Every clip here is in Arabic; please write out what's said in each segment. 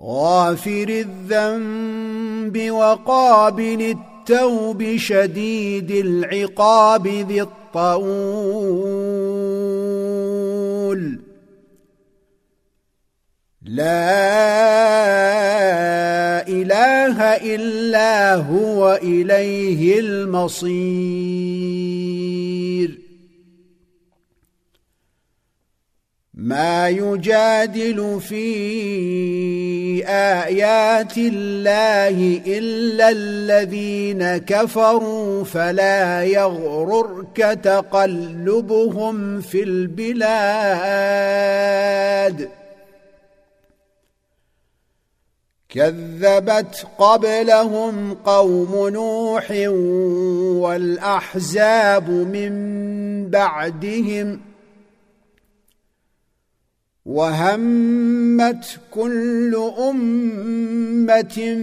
غافر الذنب وقابل التوب شديد العقاب ذي الطول. لا إله إلا هو إليه المصير. ما يجادل في آيات الله إلا الذين كفروا فلا يغررك تقلبهم في البلاد. كذبت قبلهم قوم نوح والأحزاب من بعدهم وهمت كل أمة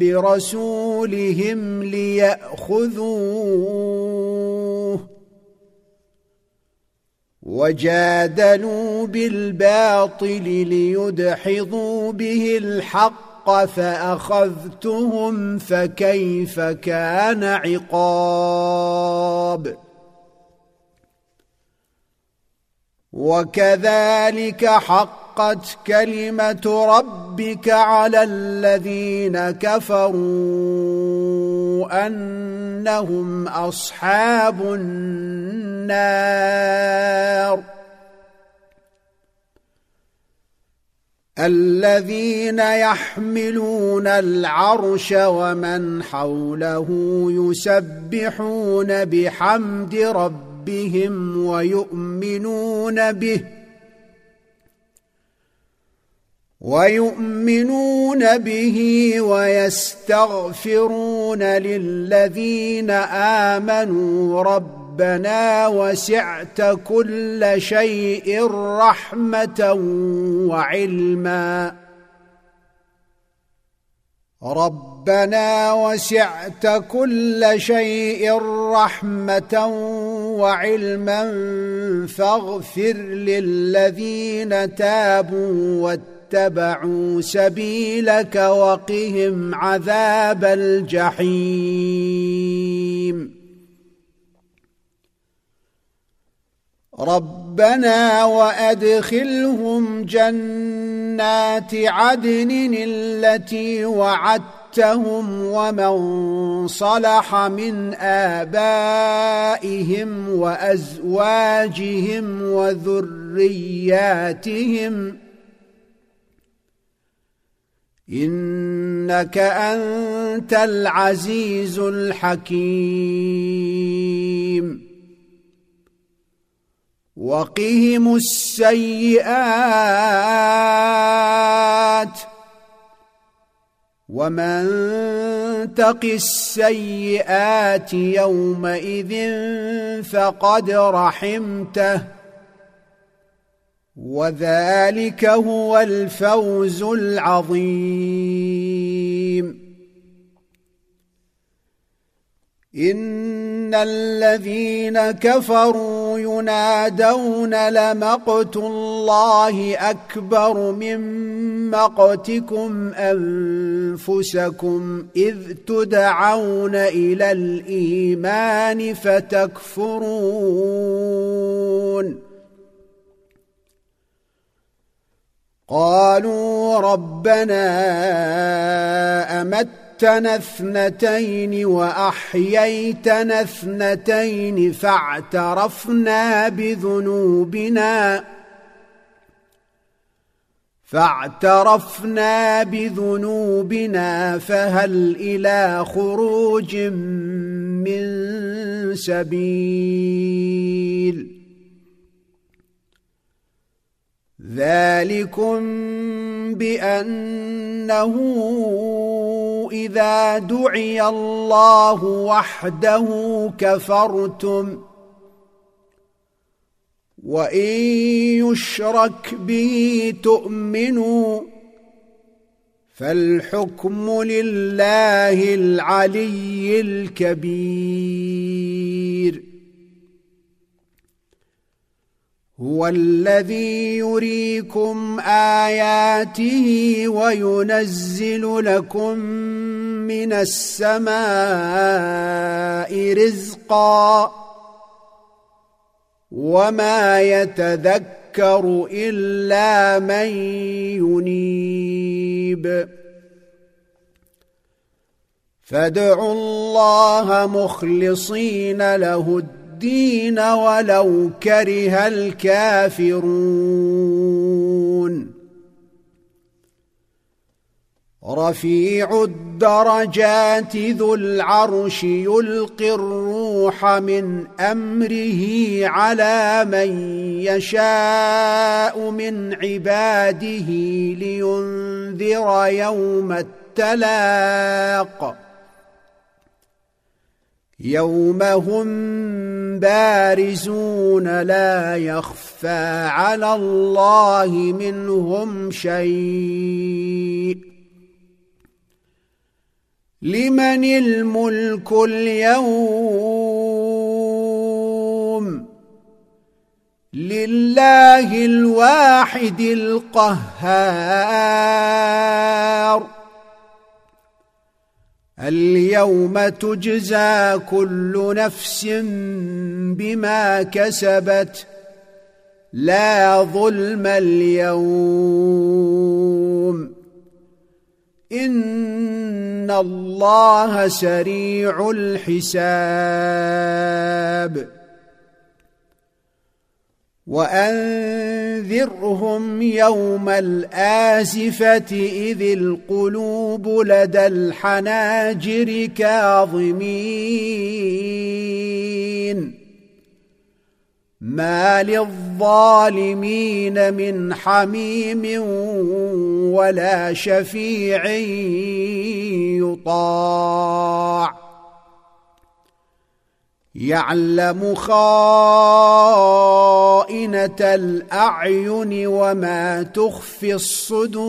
برسولهم ليأخذوه وجادلوا بالباطل ليدحضوا به الحق فأخذتهم فكيف كان عقاب وكذلك حقت كلمة ربك على الذين كفروا أنهم أصحاب النار. الذين يحملون العرش ومن حوله يسبحون بحمد ربهم ربهم ويؤمنون به ويؤمنون به ويستغفرون للذين آمنوا ربنا وسعت كل شيء رحمة وعلما ربنا وسعت كل شيء رحمة وعلما فاغفر للذين تابوا واتبعوا سبيلك وقهم عذاب الجحيم. ربنا وأدخلهم جنات عدن التي وعدتهم ومن صلح من آبائهم وأزواجهم وذرياتهم إنك أنت العزيز الحكيم. وقهم السيئات. ومن تق السيئات يومئذ فقد رحمته وذلك هو الفوز العظيم ان الذين كفروا ينادون لمقت الله أكبر من مقتكم أنفسكم إذ تدعون إلى الإيمان فتكفرون. قالوا ربنا امت أمتنا اثنتين وأحييتنا اثنتين فاعترفنا بذنوبنا. فاعترفنا بذنوبنا فهل إلى خروج من سبيل؟ ذلكم بأنه إذا دعي الله وحده كفرتم وإن يشرك به تؤمنوا فالحكم لله العلي الكبير هو الذي يريكم آياته وينزل لكم من السماء رزقا وما يتذكر إلا من ينيب. فادعوا الله مخلصين له الدين الدين ولو كره الكافرون. رفيع الدرجات ذو العرش يلقي الروح من أمره على من يشاء من عباده لينذر يوم التلاق. يوم هم بارزون لا يخفى على الله منهم شيء. لمن الملك اليوم؟ لله الواحد القهار. اليوم تجزى كل نفس بما كسبت لا ظلم اليوم. إن الله سريع الحساب. وأنذرهم يوم الآزفة إذ القلوب لدى الحناجر كاظمين. ما للظالمين من حميم ولا شفيع يطاع. يعلم خائنة الأعين وما تخفي الصدور.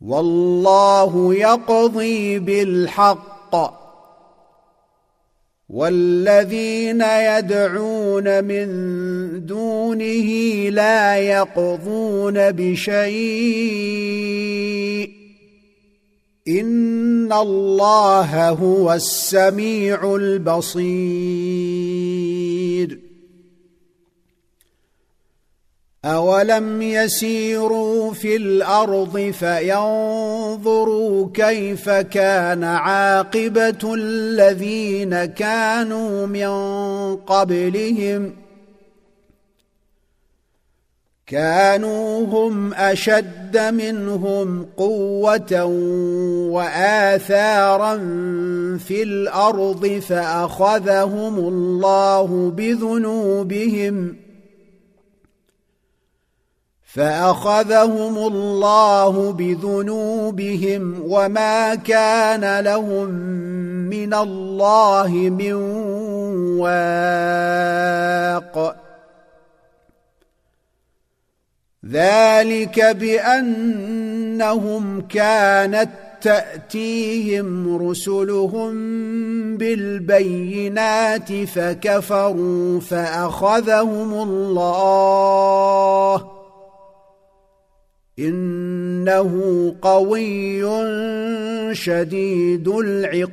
والله يقضي بالحق. والذين يدعون من دونه لا يقضون بشيء. ان الله هو السميع البصير اولم يسيروا في الأرض فينظروا كيف كان عاقبه الذين كانوا من قبلهم كانوا هم أشد منهم قوة وآثارا في الأرض فأخذهم الله بذنوبهم فأخذهم الله بذنوبهم وما كان لهم من الله من واق ذلك بأنهم كانت تأتيهم رسلهم بالبينات فكفروا فأخذهم الله إنه قوي شديد العقاب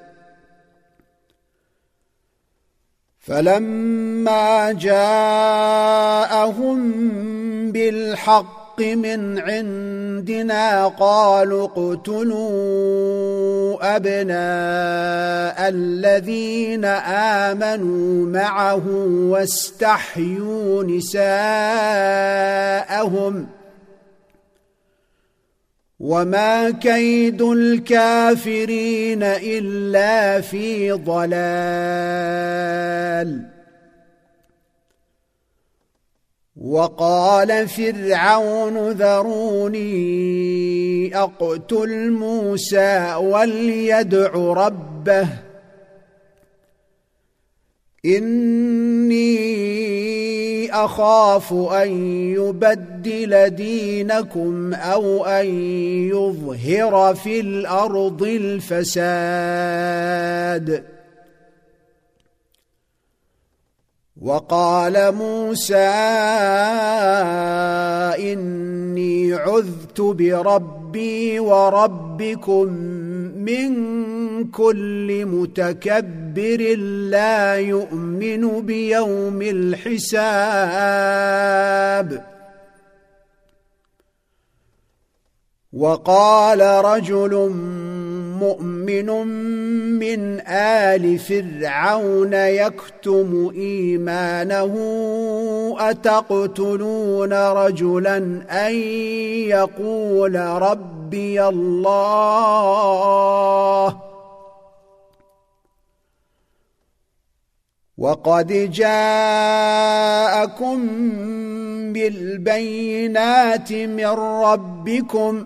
فلما جاءهم بالحق من عندنا قالوا اقتلوا أبناء الذين آمنوا معه واستحيوا نساءهم وما كيد الكافرين الا في ضلال وقال فرعون ذروني اقتل موسى وليدع ربه اني أخاف أن يبدل دينكم أو أن يظهر في الأرض الفساد. وقال موسى إني عذت بربي وربكم من كل متكبر لا يؤمن بيوم الحساب. وقال رجل مؤمن من آل فرعون يكتم إيمانه أتقتلون رجلا أن يقول ربي الله؟ وقد جاءكم بالبينات من ربكم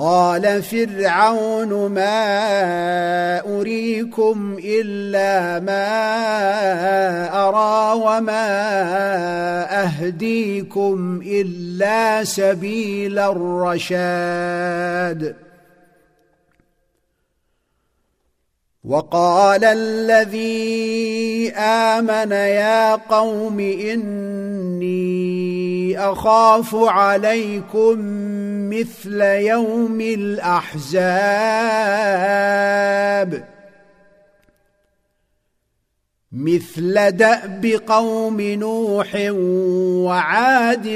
قال فرعون ما أريكم إلا ما أرى وما أهديكم إلا سبيل الرشاد. وقال الذي آمن يا قوم إني أخاف عليكم مثل يوم الأحزاب. مثل دأب قوم نوح وعاد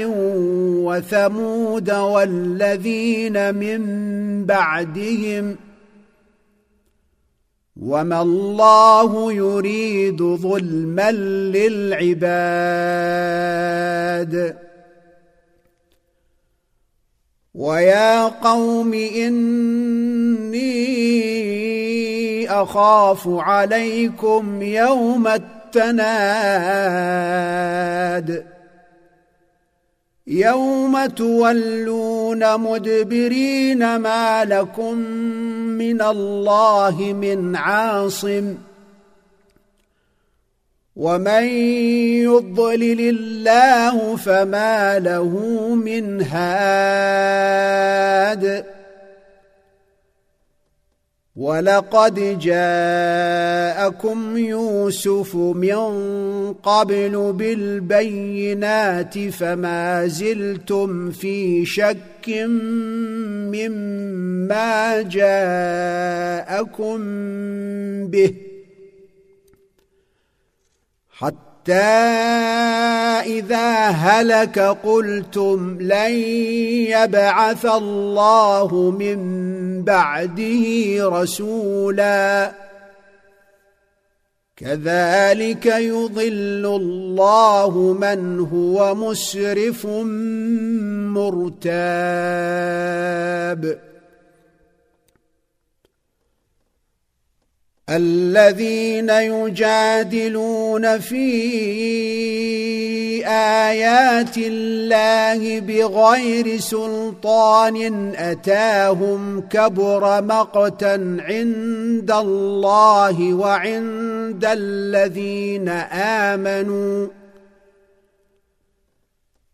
وثمود والذين من بعدهم وما الله يريد ظلما للعباد ويا قوم اني اخاف عليكم يوم التناد يوم تولون مدبرين ما لكم من الله من عاصم ومن يضلل الله فما له من هاد ولقد جاءكم يوسف من قبل بالبينات فما زلتم في شك مما جاءكم به حتى اذا هلك قلتم لن يبعث الله من بعده رسولا كذلك يضل الله من هو مسرف مرتاب الذين يجادلون في آيات الله بغير سلطان أتاهم كبر مقتا عند الله وعند الذين آمنوا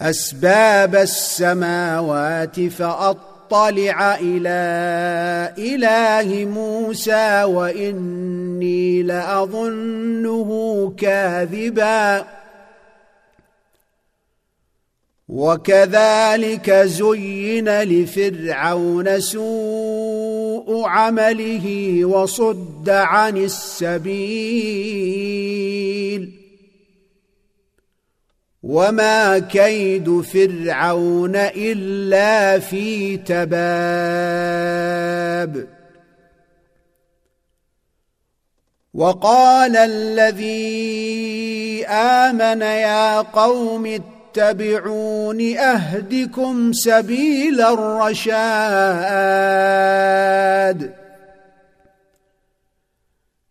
أسباب السماوات فأطلع إلى إله موسى وإني لأظنه كاذبا. وكذلك زين لفرعون سوء عمله وصد عن السبيل. وما كيد فرعون الا في تباب وقال الذي امن يا قوم اتبعون اهدكم سبيل الرشاد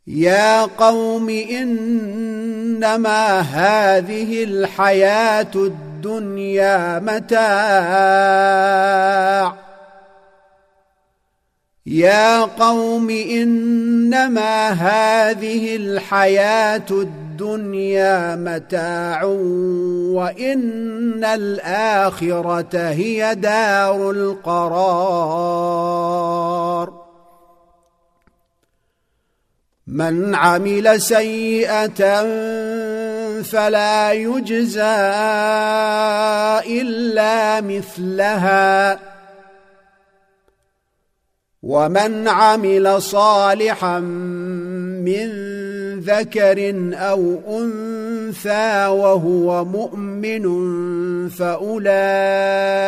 يا قوم إنما هذه الحياة الدنيا متاع. يا قوم إنما هذه الحياة الدنيا متاع وإن الآخرة هي دار القرار. من عمل سيئة فلا يجزى إلا مثلها. ومن عمل صالحا من ذكر أو أنثى وهو مؤمن فأولئك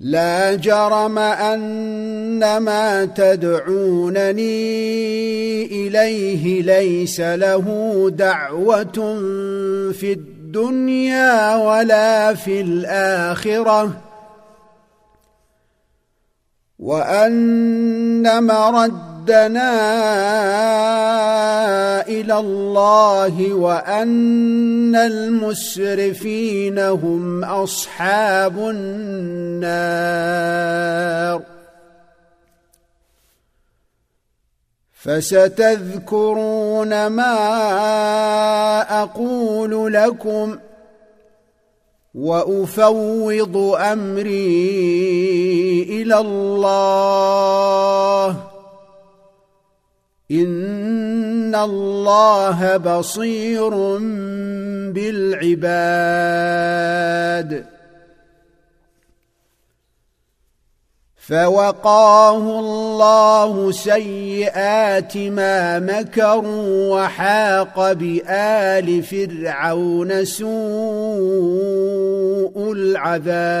لا جرم أن ما تدعونني إليه ليس له دعوة في الدنيا ولا في الآخرة. وأن مرد ردنا إلى الله وأن المسرفين هم أصحاب النار. فستذكرون ما أقول لكم وأفوض أمري إلى الله. ان الله بصير بالعباد. فوقاه الله سيئات ما مكروا وحاق بال فرعون سوء العذاب.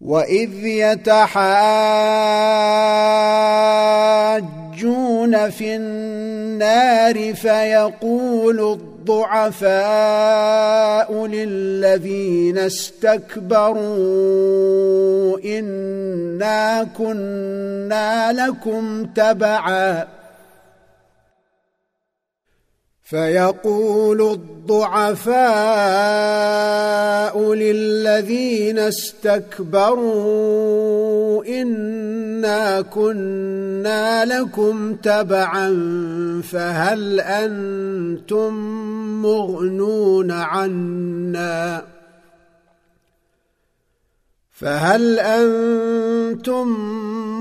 واذ يتحاجون في النار فيقول الضعفاء للذين استكبروا انا كنا لكم تبعا فيقول الضعفاء للذين استكبروا إنا كنا لكم تبعا فهل أنتم مغنون عنا؟ فهل أنتم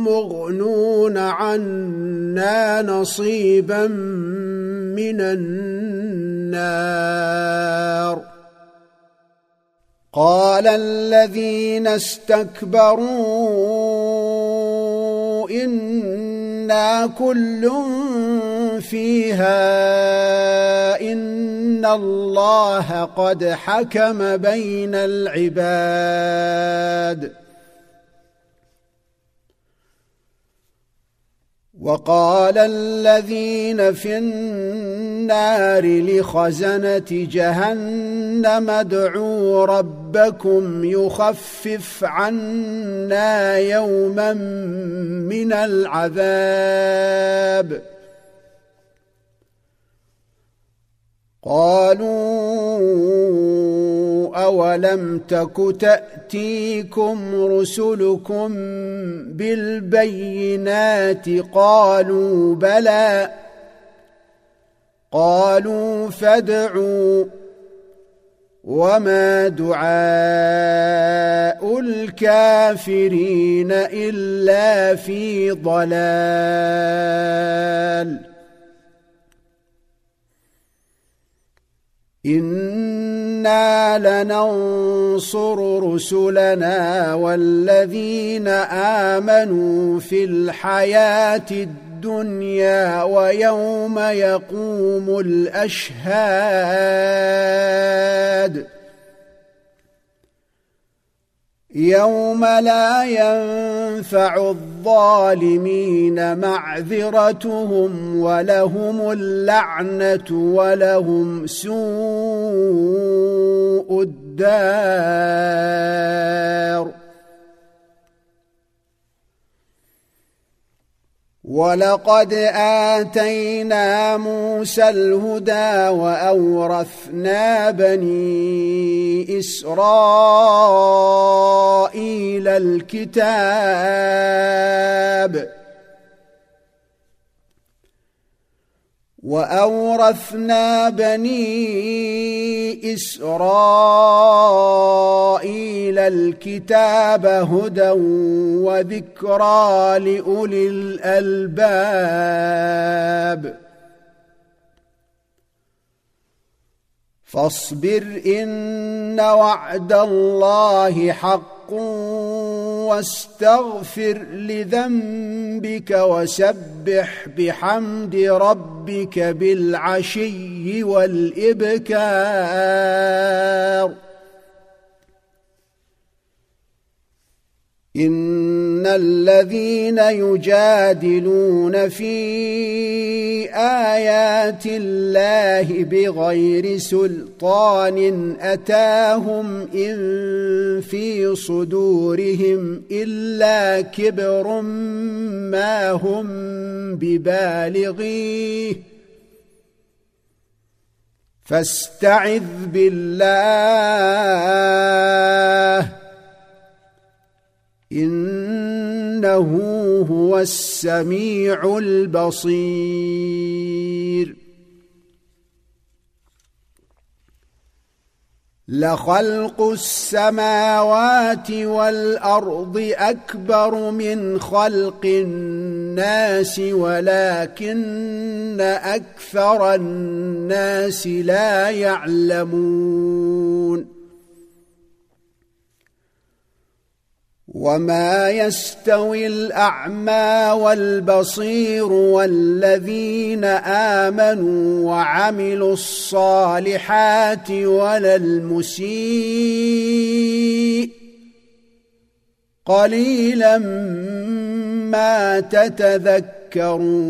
مغنون عنا نصيبا من النار. قال الذين استكبروا إنا كل فيها إن الله قد حكم بين العباد. وقال الذين في النار لخزنة جهنم ادعوا ربكم يخفف عنا يوما من العذاب. قالوا أولم تك تأتيكم رسلكم بالبينات قالوا بلى قالوا فادعوا وما دعاء الكافرين إلا في ضلال أنا لننصر رسلنا والذين امنوا في الحياة الدنيا ويوم يقوم الاشهاد يوم لا ينفع الظالمين معذرتهم ولهم اللعنة ولهم سوء الدار. ولقد آتينا موسى الهدى وأورثنا بني إسرائيل الكتاب وأورثنا بني إسرائيل الكتاب هدى وذكرى لأولي الألباب. فاصبر إن وعد الله حق واستغفر لذنبك وسبح بحمد ربك بالعشي والإبكار. ان الذين يجادلون في ايات الله بغير سلطان اتاهم ان في صدورهم الا كبر ما هم ببالغيه فاستعذ بالله إنه هو السميع البصير. لخلق السماوات والأرض أكبر من خلق الناس ولكن أكثر الناس لا يعلمون. وما يستوي الاعمى والبصير والذين امنوا وعملوا الصالحات ولا المسيء قليلا ما تتذكرون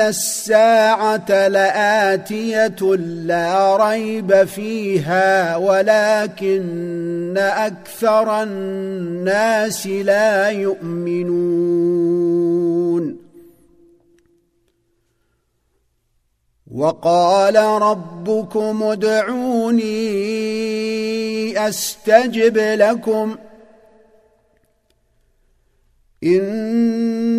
ان الساعة لاتيه لا ريب فيها ولكن أكثر الناس لا يؤمنون وقال ربكم ادعوني استجب لكم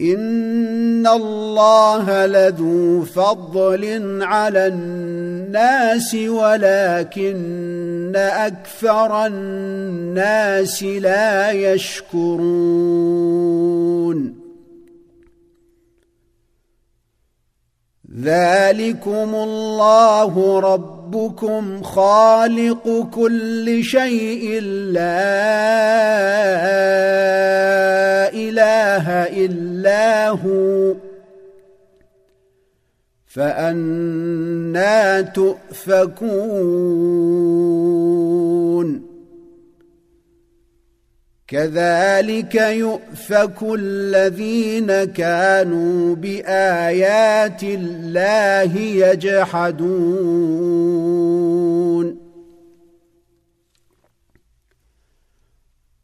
ان الله لذو فضل على الناس ولكن أكثر الناس لا يشكرون. ذلكم الله ربكم خالق كل شيء لا إله إلا هو. فأنا تؤفكون. كذلك يؤفك الذين كانوا بآيات الله يجحدون.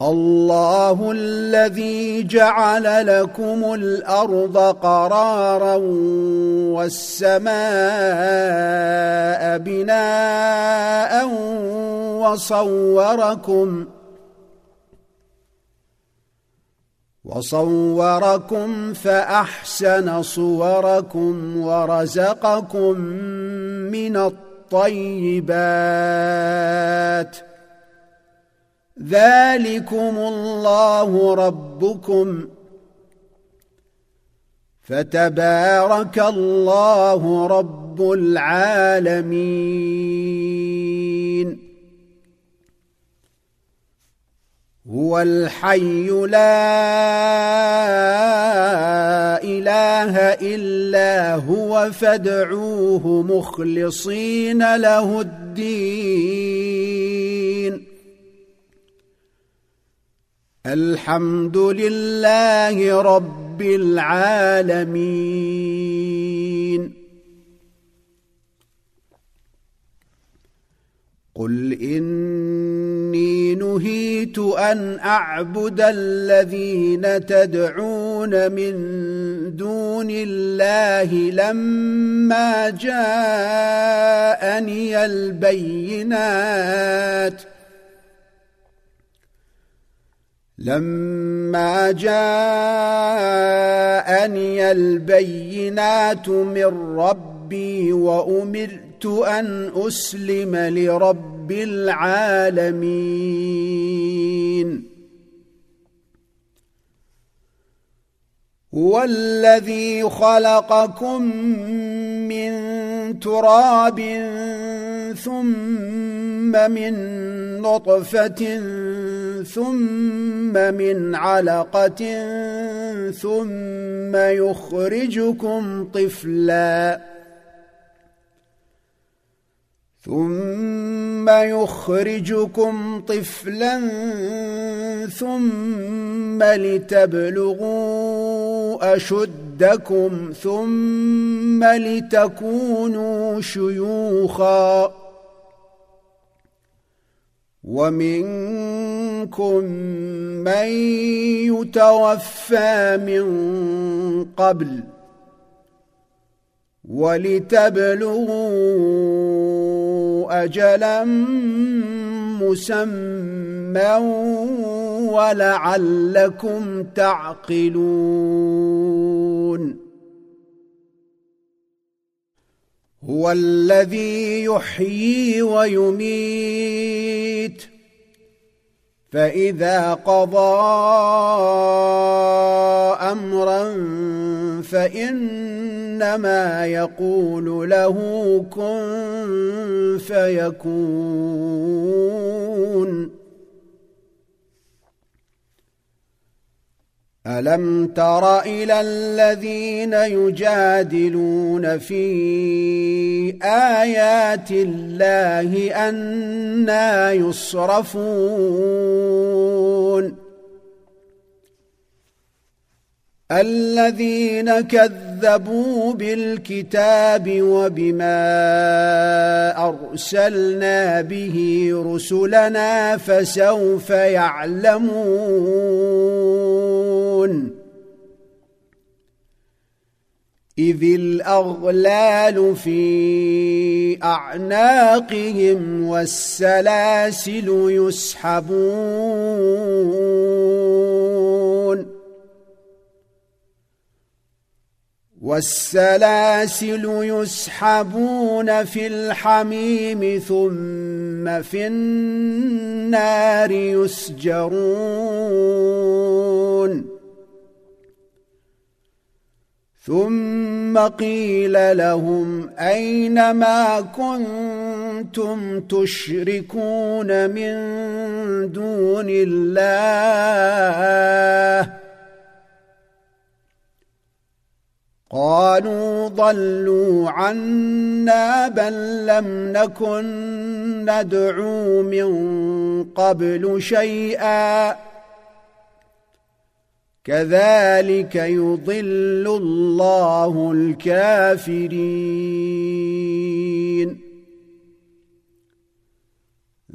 الله الذي جعل لكم الأرض قرارا والسماء بناء وصوركم وصوركم فأحسن صوركم ورزقكم من الطيبات. ذلكم الله ربكم. فتبارك الله رب العالمين. هو الحي لا إله إلا هو فادعوه مخلصين له الدين. الحمد لله رب العالمين. قل اني نهيت ان اعبد الذين تدعون من دون الله لما جاءني البينات لما جاءني البينات من ربي وامرت أن أسلم لرب العالمين. هو الذي خلقكم من تراب ثم من نطفة ثم من علقة ثم يخرجكم طفلا. ثم يخرجكم طفلا ثم لتبلغوا اشد أشدكم ثم لتكونوا شيوخا. ومنكم من يتوفى من قبل ولتبلغوا أجلا مسمى ولعلكم تعقلون. هو الذي يحيي ويميت. فإذا قضى أمرا فإنما يقول له كن فيكون. الم تر إلى الذين يجادلون في ايات الله أنا يصرفون الذين كذبوا بالكتاب وبما أرسلنا به رسلنا فسوف يعلمون. إذ الأغلال في أعناقهم والسلاسل يسحبون. والسلاسل يسحبون في الحميم ثم في النار يسجرون. ثم قيل لهم أين ما كنتم تشركون من دون الله؟ قالوا ضلوا عنا بل لم نكن ندعو من قبل شيئا. كذلك يضل الله الكافرين.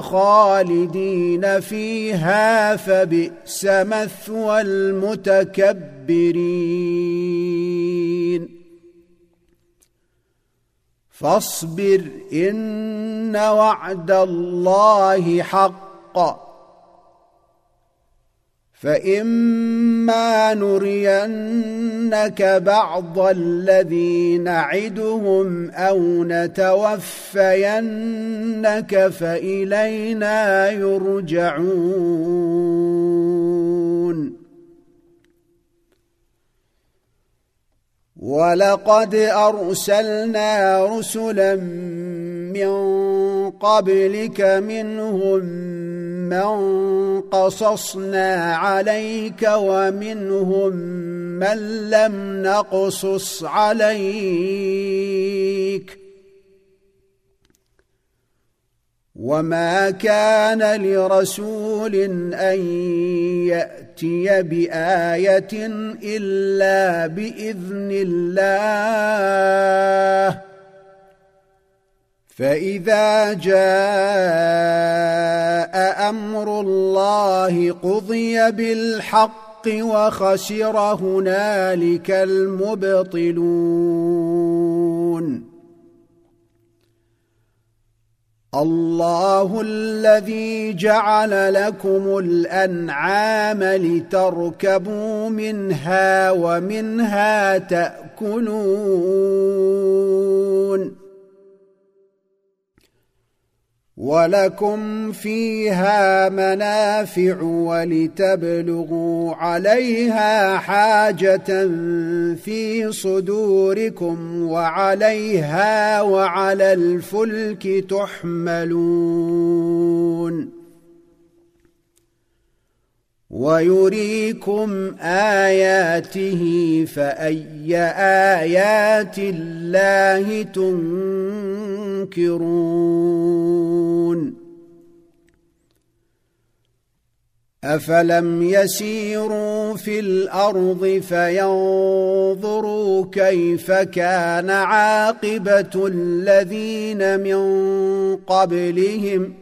خالدين فيها فبئس مثوى المتكبرين. فاصبر إن وعد الله حق. فإما نرينك بعض الذي نعدهم أو نتوفينك فإلينا يرجعون ولقد أرسلنا رسلا من قبلك منهم من قصصنا عليك ومنهم من لم نقصص عليك وما كان لرسول ان ياتي بايه الا باذن الله فإذا جاء أمر الله قضي بالحق وخسر هنالك المبطلون. الله الذي جعل لكم الأنعام لتركبوا منها ومنها تأكلون. ولكم فيها منافع ولتبلغوا عليها حاجة في صدوركم وعليها وعلى الفلك تحملون ويريكم اياته فاي ايات الله تنكرون أفلم يسيروا في الأرض فينظروا كيف كان عاقبة الذين من قبلهم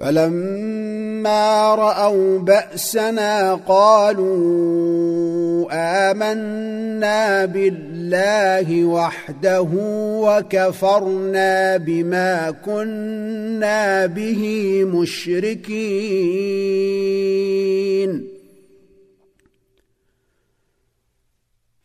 فلما رأوا بأسنا قالوا آمنا بالله وحده وكفرنا بما كنا به مشركين.